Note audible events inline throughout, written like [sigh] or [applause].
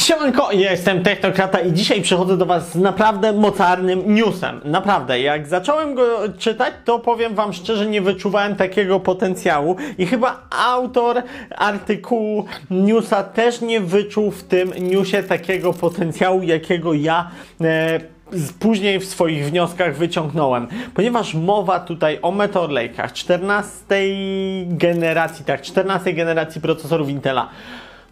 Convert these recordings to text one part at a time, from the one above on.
Siemanko, jestem Technokrata i dzisiaj przychodzę do Was z naprawdę mocarnym newsem. Naprawdę, jak zacząłem go czytać, to powiem Wam szczerze, nie wyczuwałem takiego potencjału i chyba autor artykułu newsa też nie wyczuł w tym newsie takiego potencjału, jakiego ja e, później w swoich wnioskach wyciągnąłem, ponieważ mowa tutaj o Meteor Lake'ach 14 generacji, tak, 14 generacji procesorów Intela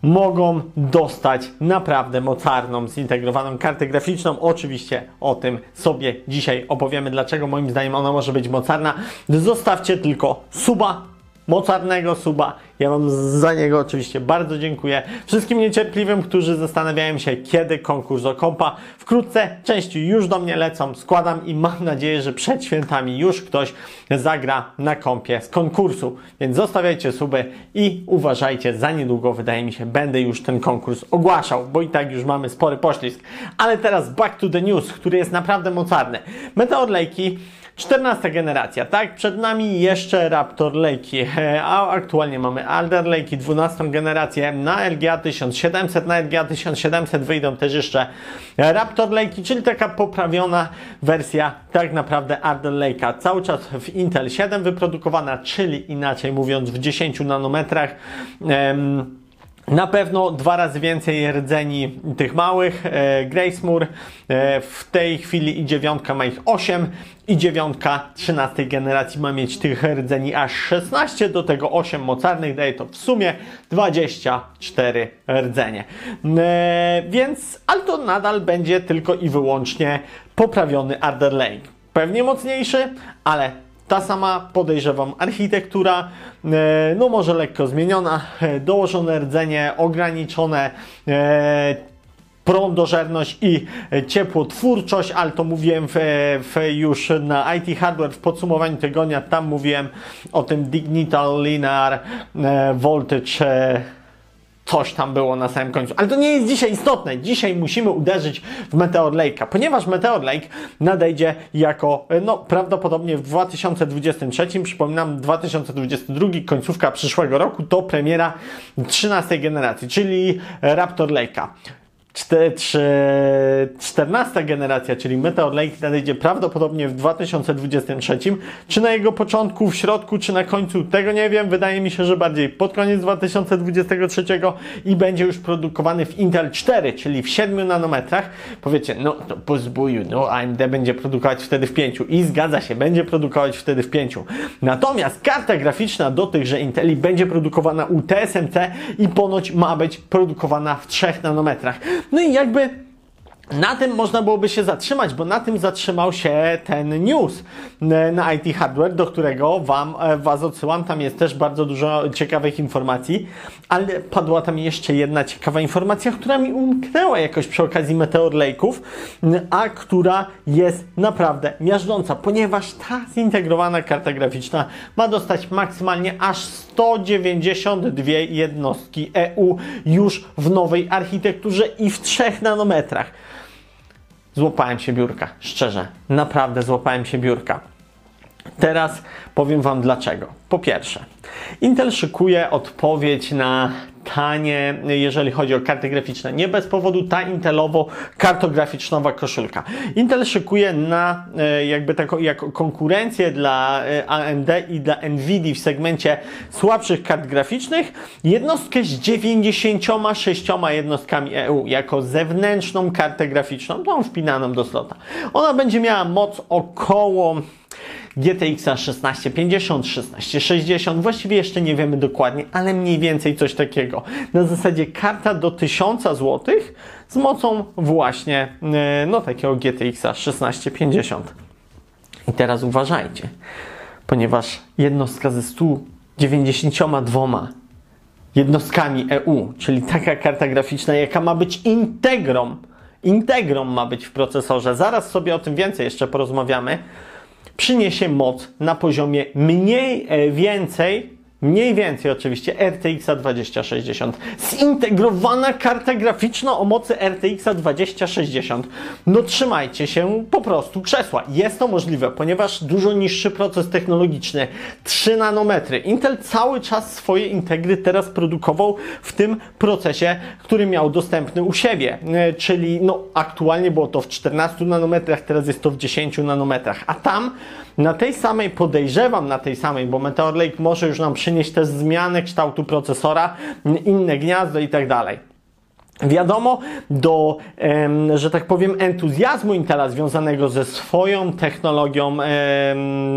mogą dostać naprawdę mocarną, zintegrowaną kartę graficzną. Oczywiście o tym sobie dzisiaj opowiemy, dlaczego moim zdaniem ona może być mocarna. Zostawcie tylko suba, mocarnego suba. Ja Wam za niego oczywiście bardzo dziękuję. Wszystkim niecierpliwym, którzy zastanawiają się, kiedy konkurs o kompa. Wkrótce części już do mnie lecą, składam i mam nadzieję, że przed świętami już ktoś zagra na kompie z konkursu. Więc zostawiajcie suby i uważajcie, za niedługo wydaje mi się, będę już ten konkurs ogłaszał, bo i tak już mamy spory poślizg. Ale teraz back to the news, który jest naprawdę mocarny. Meteor Lake'i 14 generacja, tak? Przed nami jeszcze Raptor Lake'i, [laughs] e, a aktualnie mamy Alder Lake'i 12 generację na LGA 1700, na LGA 1700 wyjdą też jeszcze Raptor Lake'i, czyli taka poprawiona wersja tak naprawdę Alder Lake'a, cały czas w Intel 7 wyprodukowana, czyli inaczej mówiąc w 10 nanometrach. Na pewno dwa razy więcej rdzeni tych małych. E, Gracemore e, w tej chwili i dziewiątka ma ich 8 i dziewiątka 13 generacji ma mieć tych rdzeni aż 16, do tego 8 mocarnych, daje to w sumie 24 rdzenie. E, więc, ale to nadal będzie tylko i wyłącznie poprawiony Alder Lake. Pewnie mocniejszy, ale ta sama, podejrzewam, architektura, e, no może lekko zmieniona, e, dołożone rdzenie, ograniczone e, prądożerność i ciepłotwórczość, ale to mówiłem w, w już na IT Hardware w podsumowaniu tygodnia, tam mówiłem o tym Digital Linear Voltage coś tam było na samym końcu. Ale to nie jest dzisiaj istotne. Dzisiaj musimy uderzyć w Meteor Lake'a, ponieważ Meteor Lake nadejdzie jako, no prawdopodobnie w 2023, przypominam 2022, końcówka przyszłego roku, to premiera 13 generacji, czyli Raptor Lake'a. Czte- trze- 14 generacja, czyli Meteor Lake nadejdzie prawdopodobnie w 2023. Czy na jego początku, w środku, czy na końcu, tego nie wiem. Wydaje mi się, że bardziej pod koniec 2023 i będzie już produkowany w Intel 4, czyli w 7 nanometrach. Powiecie, no to po zbóju, no AMD będzie produkować wtedy w 5 i zgadza się, będzie produkować wtedy w 5. Natomiast karta graficzna do tychże Inteli będzie produkowana u TSMC i ponoć ma być produkowana w 3 nanometrach. No i jakby na tym można byłoby się zatrzymać, bo na tym zatrzymał się ten news e, na IT Hardware, do którego wam, e, Was odsyłam. Tam jest też bardzo dużo ciekawych informacji, ale padła tam jeszcze jedna ciekawa informacja, która mi umknęła jakoś przy okazji Meteor Lake'ów, a która jest naprawdę miażdżąca, ponieważ ta zintegrowana karta graficzna ma dostać maksymalnie aż 192 jednostki EU już w nowej architekturze i w 3 nanometrach. Złapałem się biurka, szczerze, naprawdę złapałem się biurka. Teraz powiem Wam dlaczego. Po pierwsze, Intel szykuje odpowiedź na tanie, jeżeli chodzi o karty graficzne. Nie bez powodu ta Intelowo-kartograficznowa koszulka. Intel szykuje na e, jakby taką jako konkurencję dla e, AMD i dla Nvidia w segmencie słabszych kart graficznych jednostkę z 96 jednostkami EU jako zewnętrzną kartę graficzną, tą wpinaną do slota. Ona będzie miała moc około GTX 1650, 1660, właściwie jeszcze nie wiemy dokładnie, ale mniej więcej coś takiego. Na zasadzie karta do 1000 zł z mocą właśnie e, no takiego GTX 1650. I teraz uważajcie, ponieważ jednostka ze 192 jednostkami EU, czyli taka karta graficzna, jaka ma być integrą, integrą ma być w procesorze, zaraz sobie o tym więcej jeszcze porozmawiamy, przyniesie moc na poziomie mniej e, więcej mniej więcej oczywiście RTX 2060. Zintegrowana karta graficzna o mocy RTX 2060. No trzymajcie się po prostu krzesła. Jest to możliwe, ponieważ dużo niższy proces technologiczny, 3 nanometry. Intel cały czas swoje integry teraz produkował w tym procesie, który miał dostępny u siebie, e, czyli no aktualnie było to w 14 nanometrach, teraz jest to w 10 nanometrach, a tam na tej samej, podejrzewam na tej samej, bo Meteor Lake może już nam przynieść też zmianę kształtu procesora, inne gniazdo i tak dalej. Wiadomo, do, że tak powiem, entuzjazmu Intela związanego ze swoją technologią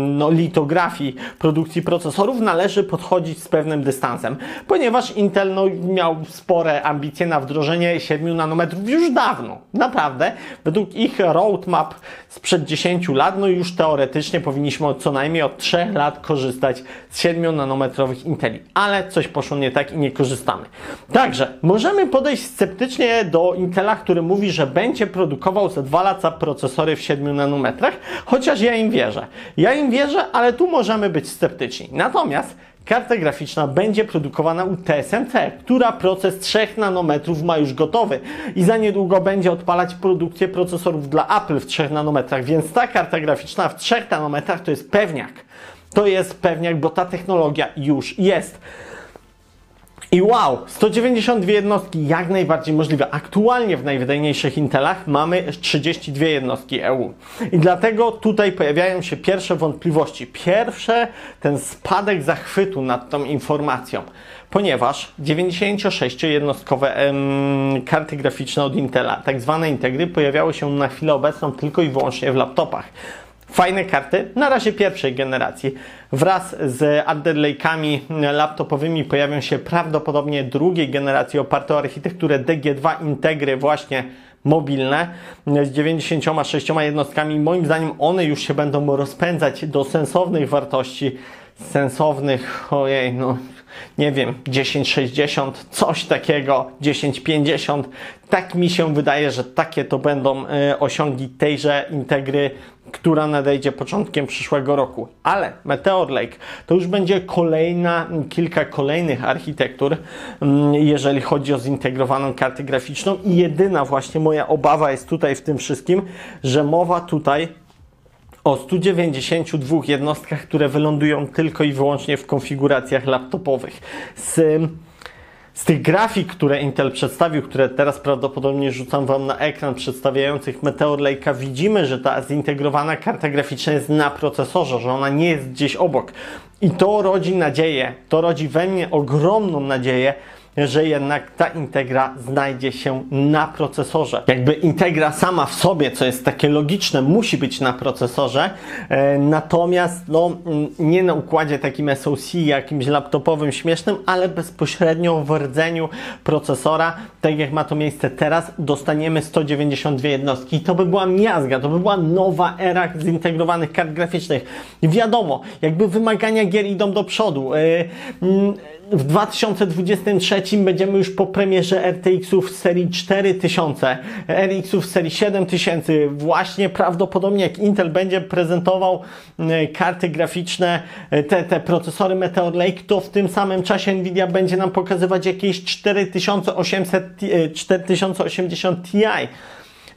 no, litografii produkcji procesorów należy podchodzić z pewnym dystansem, ponieważ Intel no, miał spore ambicje na wdrożenie 7 nanometrów już dawno. Naprawdę, według ich roadmap sprzed 10 lat, no już teoretycznie powinniśmy co najmniej od 3 lat korzystać z 7 nanometrowych Inteli, ale coś poszło nie tak i nie korzystamy. Także możemy podejść sceptycznie sceptycznie do Intela, który mówi, że będzie produkował za dwa lata procesory w 7 nanometrach, chociaż ja im wierzę. Ja im wierzę, ale tu możemy być sceptyczni. Natomiast karta graficzna będzie produkowana u TSMC, która proces 3 nanometrów ma już gotowy i za niedługo będzie odpalać produkcję procesorów dla Apple w 3 nanometrach, więc ta karta graficzna w 3 nanometrach to jest pewniak. To jest pewniak, bo ta technologia już jest. I wow, 192 jednostki jak najbardziej możliwe. Aktualnie w najwydajniejszych Intelach mamy 32 jednostki EU. I dlatego tutaj pojawiają się pierwsze wątpliwości. Pierwsze, ten spadek zachwytu nad tą informacją. Ponieważ 96-jednostkowe em, karty graficzne od Intela, tak zwane integry, pojawiały się na chwilę obecną tylko i wyłącznie w laptopach. Fajne karty, na razie pierwszej generacji. Wraz z Adder Lake'ami laptopowymi pojawią się prawdopodobnie drugiej generacji oparte o architekturę DG2 Integry właśnie mobilne z 96 jednostkami. Moim zdaniem one już się będą rozpędzać do sensownych wartości, sensownych, ojej, no nie wiem, 1060, coś takiego, 1050. Tak mi się wydaje, że takie to będą e, osiągi tejże integry, która nadejdzie początkiem przyszłego roku. Ale Meteor Lake to już będzie kolejna, kilka kolejnych architektur, mm, jeżeli chodzi o zintegrowaną kartę graficzną i jedyna właśnie moja obawa jest tutaj w tym wszystkim, że mowa tutaj o 192 jednostkach, które wylądują tylko i wyłącznie w konfiguracjach laptopowych. Z, z tych grafik, które Intel przedstawił, które teraz prawdopodobnie rzucam Wam na ekran przedstawiających Meteor Lake'a, widzimy, że ta zintegrowana karta graficzna jest na procesorze, że ona nie jest gdzieś obok. I to rodzi nadzieję, to rodzi we mnie ogromną nadzieję, że jednak ta integra znajdzie się na procesorze. Jakby integra sama w sobie, co jest takie logiczne, musi być na procesorze, e, natomiast no, nie na układzie takim SoC, jakimś laptopowym, śmiesznym, ale bezpośrednio w rdzeniu procesora, tak jak ma to miejsce teraz, dostaniemy 192 jednostki. I to by była miazga, to by była nowa era zintegrowanych kart graficznych. Wiadomo, jakby wymagania gier idą do przodu. Yy, w 2023 będziemy już po premierze RTX-ów serii 4000, RX-ów serii 7000. Właśnie prawdopodobnie jak Intel będzie prezentował e, karty graficzne, e, te, te procesory Meteor Lake, to w tym samym czasie Nvidia będzie nam pokazywać jakieś 4800, 4080 Ti.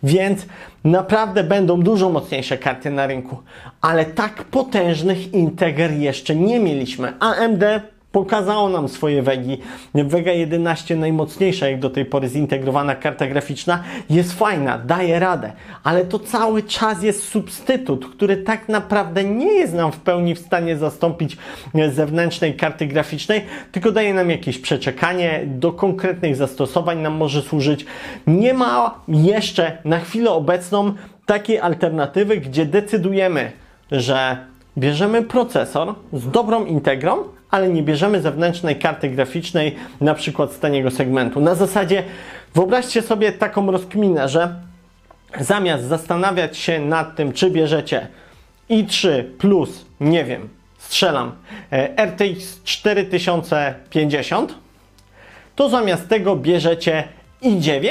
Więc naprawdę będą dużo mocniejsze karty na rynku. Ale tak potężnych Integer jeszcze nie mieliśmy. AMD pokazało nam swoje wegi. Vega 11 najmocniejsza jak do tej pory zintegrowana karta graficzna jest fajna, daje radę, ale to cały czas jest substytut, który tak naprawdę nie jest nam w pełni w stanie zastąpić zewnętrznej karty graficznej, tylko daje nam jakieś przeczekanie, do konkretnych zastosowań nam może służyć. Nie ma jeszcze na chwilę obecną takiej alternatywy, gdzie decydujemy, że bierzemy procesor z dobrą integrą, ale nie bierzemy zewnętrznej karty graficznej, na przykład z taniego segmentu. Na zasadzie wyobraźcie sobie taką rozkminę, że zamiast zastanawiać się nad tym, czy bierzecie i3 plus, nie wiem, strzelam, e, RTX 4050, to zamiast tego bierzecie i9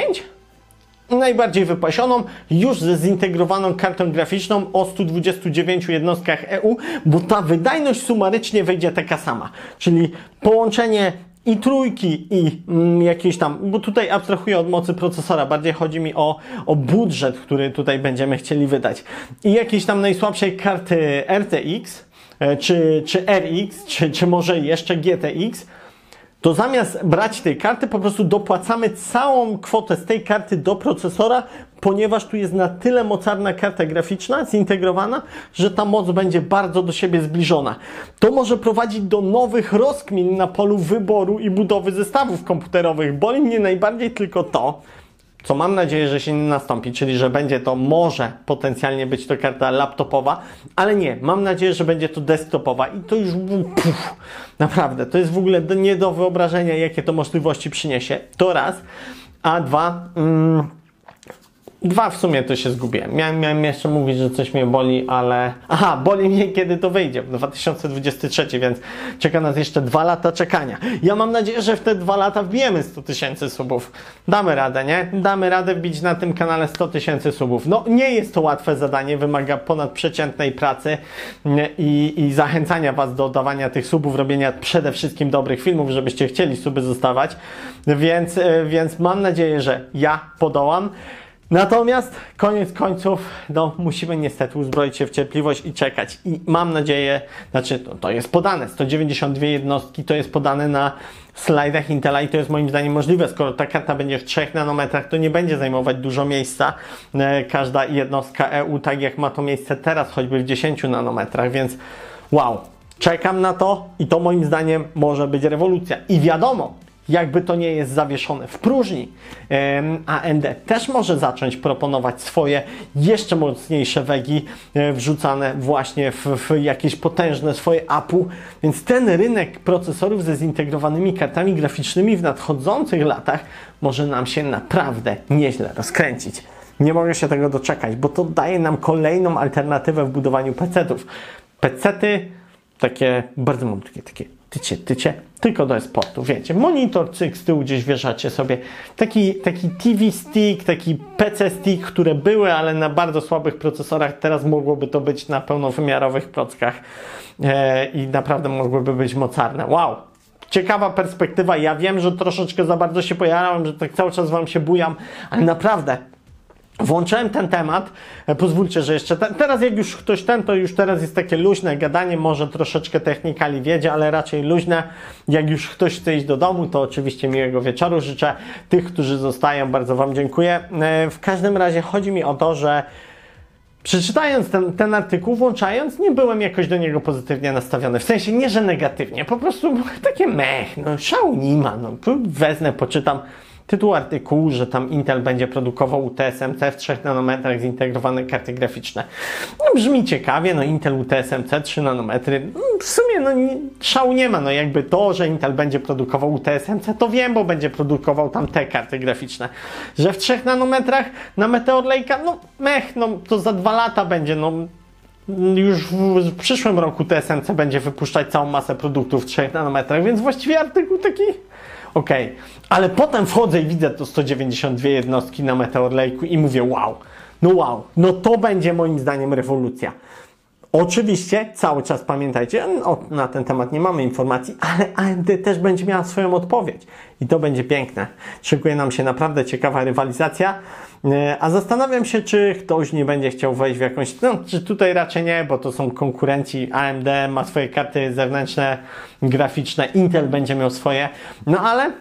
najbardziej wypasioną, już ze zintegrowaną kartą graficzną o 129 jednostkach EU, bo ta wydajność sumarycznie wyjdzie taka sama. Czyli połączenie i trójki i mm, jakieś tam, bo tutaj abstrahuję od mocy procesora, bardziej chodzi mi o, o budżet, który tutaj będziemy chcieli wydać. I jakiejś tam najsłabszej karty RTX, e, czy, czy RX, czy, czy może jeszcze GTX, to zamiast brać tej karty, po prostu dopłacamy całą kwotę z tej karty do procesora, ponieważ tu jest na tyle mocarna karta graficzna zintegrowana, że ta moc będzie bardzo do siebie zbliżona. To może prowadzić do nowych rozkmin na polu wyboru i budowy zestawów komputerowych. Boli mnie najbardziej tylko to, co mam nadzieję, że się nie nastąpi, czyli że będzie to może potencjalnie być to karta laptopowa, ale nie, mam nadzieję, że będzie to desktopowa i to już puf, naprawdę, to jest w ogóle nie do wyobrażenia, jakie to możliwości przyniesie. To raz, a dwa, mm, Dwa w sumie to się zgubiłem. Miałem, miałem jeszcze mówić, że coś mnie boli, ale. Aha, boli mnie kiedy to wyjdzie. 2023, więc czeka nas jeszcze dwa lata czekania. Ja mam nadzieję, że w te dwa lata wbijemy 100 tysięcy subów. Damy radę, nie? Damy radę wbić na tym kanale 100 tysięcy subów. No, nie jest to łatwe zadanie, wymaga ponadprzeciętnej pracy i, i zachęcania Was do dawania tych subów, robienia przede wszystkim dobrych filmów, żebyście chcieli suby zostawać. Więc, e, więc mam nadzieję, że ja podołam. Natomiast koniec końców, no musimy niestety uzbroić się w cierpliwość i czekać. I mam nadzieję, znaczy to, to jest podane, 192 jednostki to jest podane na slajdach Intela i to jest moim zdaniem możliwe. Skoro ta karta będzie w 3 nanometrach, to nie będzie zajmować dużo miejsca e, każda jednostka EU, tak jak ma to miejsce teraz, choćby w 10 nanometrach, więc wow. Czekam na to i to moim zdaniem może być rewolucja. I wiadomo, jakby to nie jest zawieszone w próżni. AMD też może zacząć proponować swoje jeszcze mocniejsze wegi e, wrzucane właśnie w, w jakieś potężne swoje APU, więc ten rynek procesorów ze zintegrowanymi kartami graficznymi w nadchodzących latach może nam się naprawdę nieźle rozkręcić. Nie mogę się tego doczekać, bo to daje nam kolejną alternatywę w budowaniu PC-ów. PC-ty takie bardzo mam takie, takie tycie, tycie, tylko do esportu, wiecie. Monitor, cyk, z tyłu gdzieś wieszacie sobie. Taki, taki TV stick, taki PC stick, które były, ale na bardzo słabych procesorach, teraz mogłoby to być na pełnowymiarowych prockach e, i naprawdę mogłyby być mocarne. Wow! Ciekawa perspektywa. Ja wiem, że troszeczkę za bardzo się pojarałem, że tak cały czas Wam się bujam, ale naprawdę Włączyłem ten temat, e, pozwólcie, że jeszcze ten, teraz jak już ktoś ten, to już teraz jest takie luźne gadanie, może troszeczkę technikali wiedzie, ale raczej luźne. Jak już ktoś chce iść do domu, to oczywiście miłego wieczoru życzę. Tych, którzy zostają, bardzo Wam dziękuję. E, w każdym razie chodzi mi o to, że Przeczytając ten, ten artykuł, włączając, nie byłem jakoś do niego pozytywnie nastawiony. W sensie nie, że negatywnie, po prostu takie mech, no szału nie ma, no wezmę, poczytam tytuł artykułu, że tam Intel będzie produkował UTSMC w 3 nanometrach zintegrowane karty graficzne. No, brzmi ciekawie, no Intel UTSMC 3 nanometry, no, w sumie no szału nie ma, no jakby to, że Intel będzie produkował UTSMC, to wiem, bo będzie produkował tam te karty graficzne. Że w 3 nanometrach na Meteor Lake'a, no mech, no to za dwa lata będzie, no już w, przyszłym roku TSMC będzie wypuszczać całą masę produktów w 3 nanometrach, więc właściwie artykuł taki ok. Ale potem wchodzę i widzę to 192 jednostki na Meteor Lake'u i mówię wow, no wow, no to będzie moim zdaniem rewolucja. Oczywiście cały czas pamiętajcie, o, na ten temat nie mamy informacji, ale AMD też będzie miała swoją odpowiedź. I to będzie piękne. Szykuje nam się naprawdę ciekawa rywalizacja, e, a zastanawiam się, czy ktoś nie będzie chciał wejść w jakąś, no, czy tutaj raczej nie, bo to są konkurenci, AMD ma swoje karty zewnętrzne, graficzne, Intel będzie miał swoje, no ale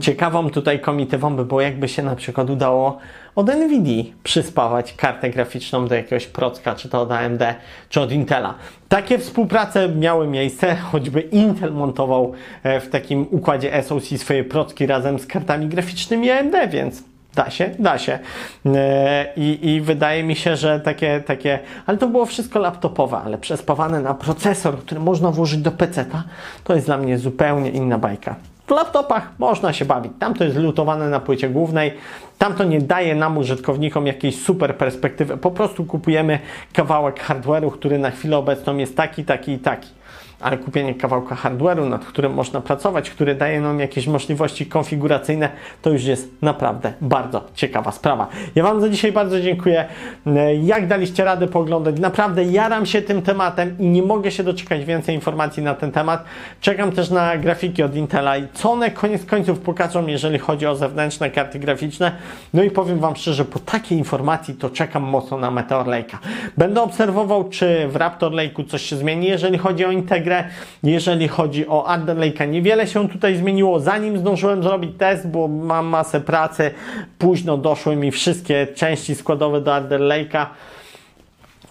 ciekawą tutaj komitywą by było, jakby się na przykład udało od NVIDIA przyspawać kartę graficzną do jakiegoś procka, czy to od AMD, czy od Intela. Takie współprace miały miejsce, [laughs] choćby Intel montował e, w takim układzie SoC swoje procki razem z kartami graficznymi AMD, więc Da się, da się. E, I, I wydaje mi się, że takie, takie, ale to było wszystko laptopowe, ale przespawane na procesor, który można włożyć do PC-ta, to jest dla mnie zupełnie inna bajka. Laptopach można się bawić. Tam to jest lutowane na płycie głównej. Tam to nie daje nam użytkownikom jakiejś super perspektywy. Po prostu kupujemy kawałek hardware'u, który na chwilę obecną jest taki, taki i taki. Ale kupienie kawałka hardware'u, nad którym można pracować, który daje nam jakieś możliwości konfiguracyjne, to już jest naprawdę bardzo ciekawa sprawa. Ja Wam za dzisiaj bardzo dziękuję. E, Jak daliście radę pooglądać? Naprawdę jaram się tym tematem i nie mogę się doczekać więcej informacji na ten temat. Czekam też na grafiki od Intela i co one koniec końców pokażą, jeżeli chodzi o zewnętrzne karty graficzne. No i powiem Wam szczerze, po takiej informacji to czekam mocno na Meteor Lake'a. Będę obserwował, czy w Raptor Lake'u coś się zmieni, jeżeli chodzi o integrę, jeżeli chodzi o Alder Lake'a. Niewiele się tutaj zmieniło, zanim zdążyłem zrobić test, bo mam masę pracy. Późno doszły mi wszystkie części składowe do Alder Lake'a.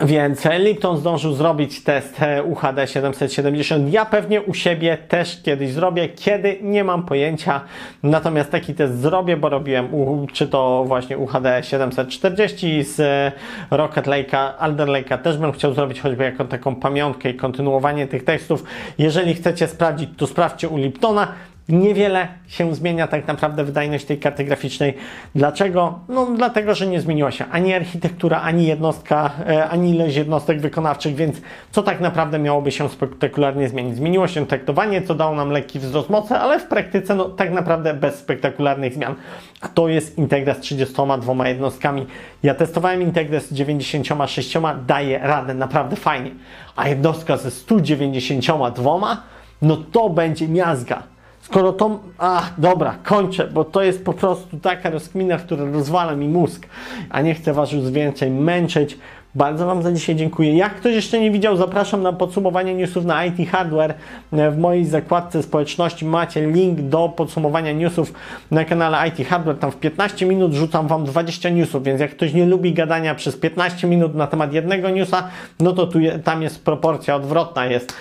Więc Lipton zdążył zrobić test UHD 770. Ja pewnie u siebie też kiedyś zrobię, kiedy nie mam pojęcia. Natomiast taki test zrobię, bo robiłem u, czy to właśnie UHD 740 z e, Rocket Lake'a, Alder Lake'a też bym chciał zrobić choćby jako taką pamiątkę i kontynuowanie tych testów. Jeżeli chcecie sprawdzić, to sprawdźcie u Liptona. Niewiele się zmienia tak naprawdę wydajność tej karty graficznej. Dlaczego? No dlatego, że nie zmieniła się ani architektura, ani jednostka, e, ani ilość jednostek wykonawczych, więc co tak naprawdę miałoby się spektakularnie zmienić? Zmieniło się traktowanie, co dało nam lekki wzrost mocy, ale w praktyce no tak naprawdę bez spektakularnych zmian. A to jest Integra z 32 jednostkami. Ja testowałem Integrę z 96, daje radę naprawdę fajnie. A jednostka ze 192, no to będzie miazga. Skoro to. A, dobra, kończę, bo to jest po prostu taka rozkmina, która rozwala mi mózg, a nie chcę Was już więcej męczyć. Bardzo Wam za dzisiaj dziękuję. Jak ktoś jeszcze nie widział, zapraszam na podsumowanie newsów na IT Hardware. W mojej zakładce społeczności macie link do podsumowania newsów na kanale IT Hardware. Tam w 15 minut rzucam Wam 20 newsów, więc jak ktoś nie lubi gadania przez 15 minut na temat jednego newsa, no to tu, tam jest proporcja odwrotna, jest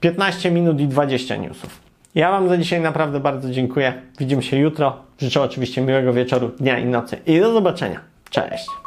15 minut i 20 newsów. Ja Wam za dzisiaj naprawdę bardzo dziękuję. Widzimy się jutro. Życzę oczywiście miłego wieczoru, dnia i nocy. I do zobaczenia. Cześć.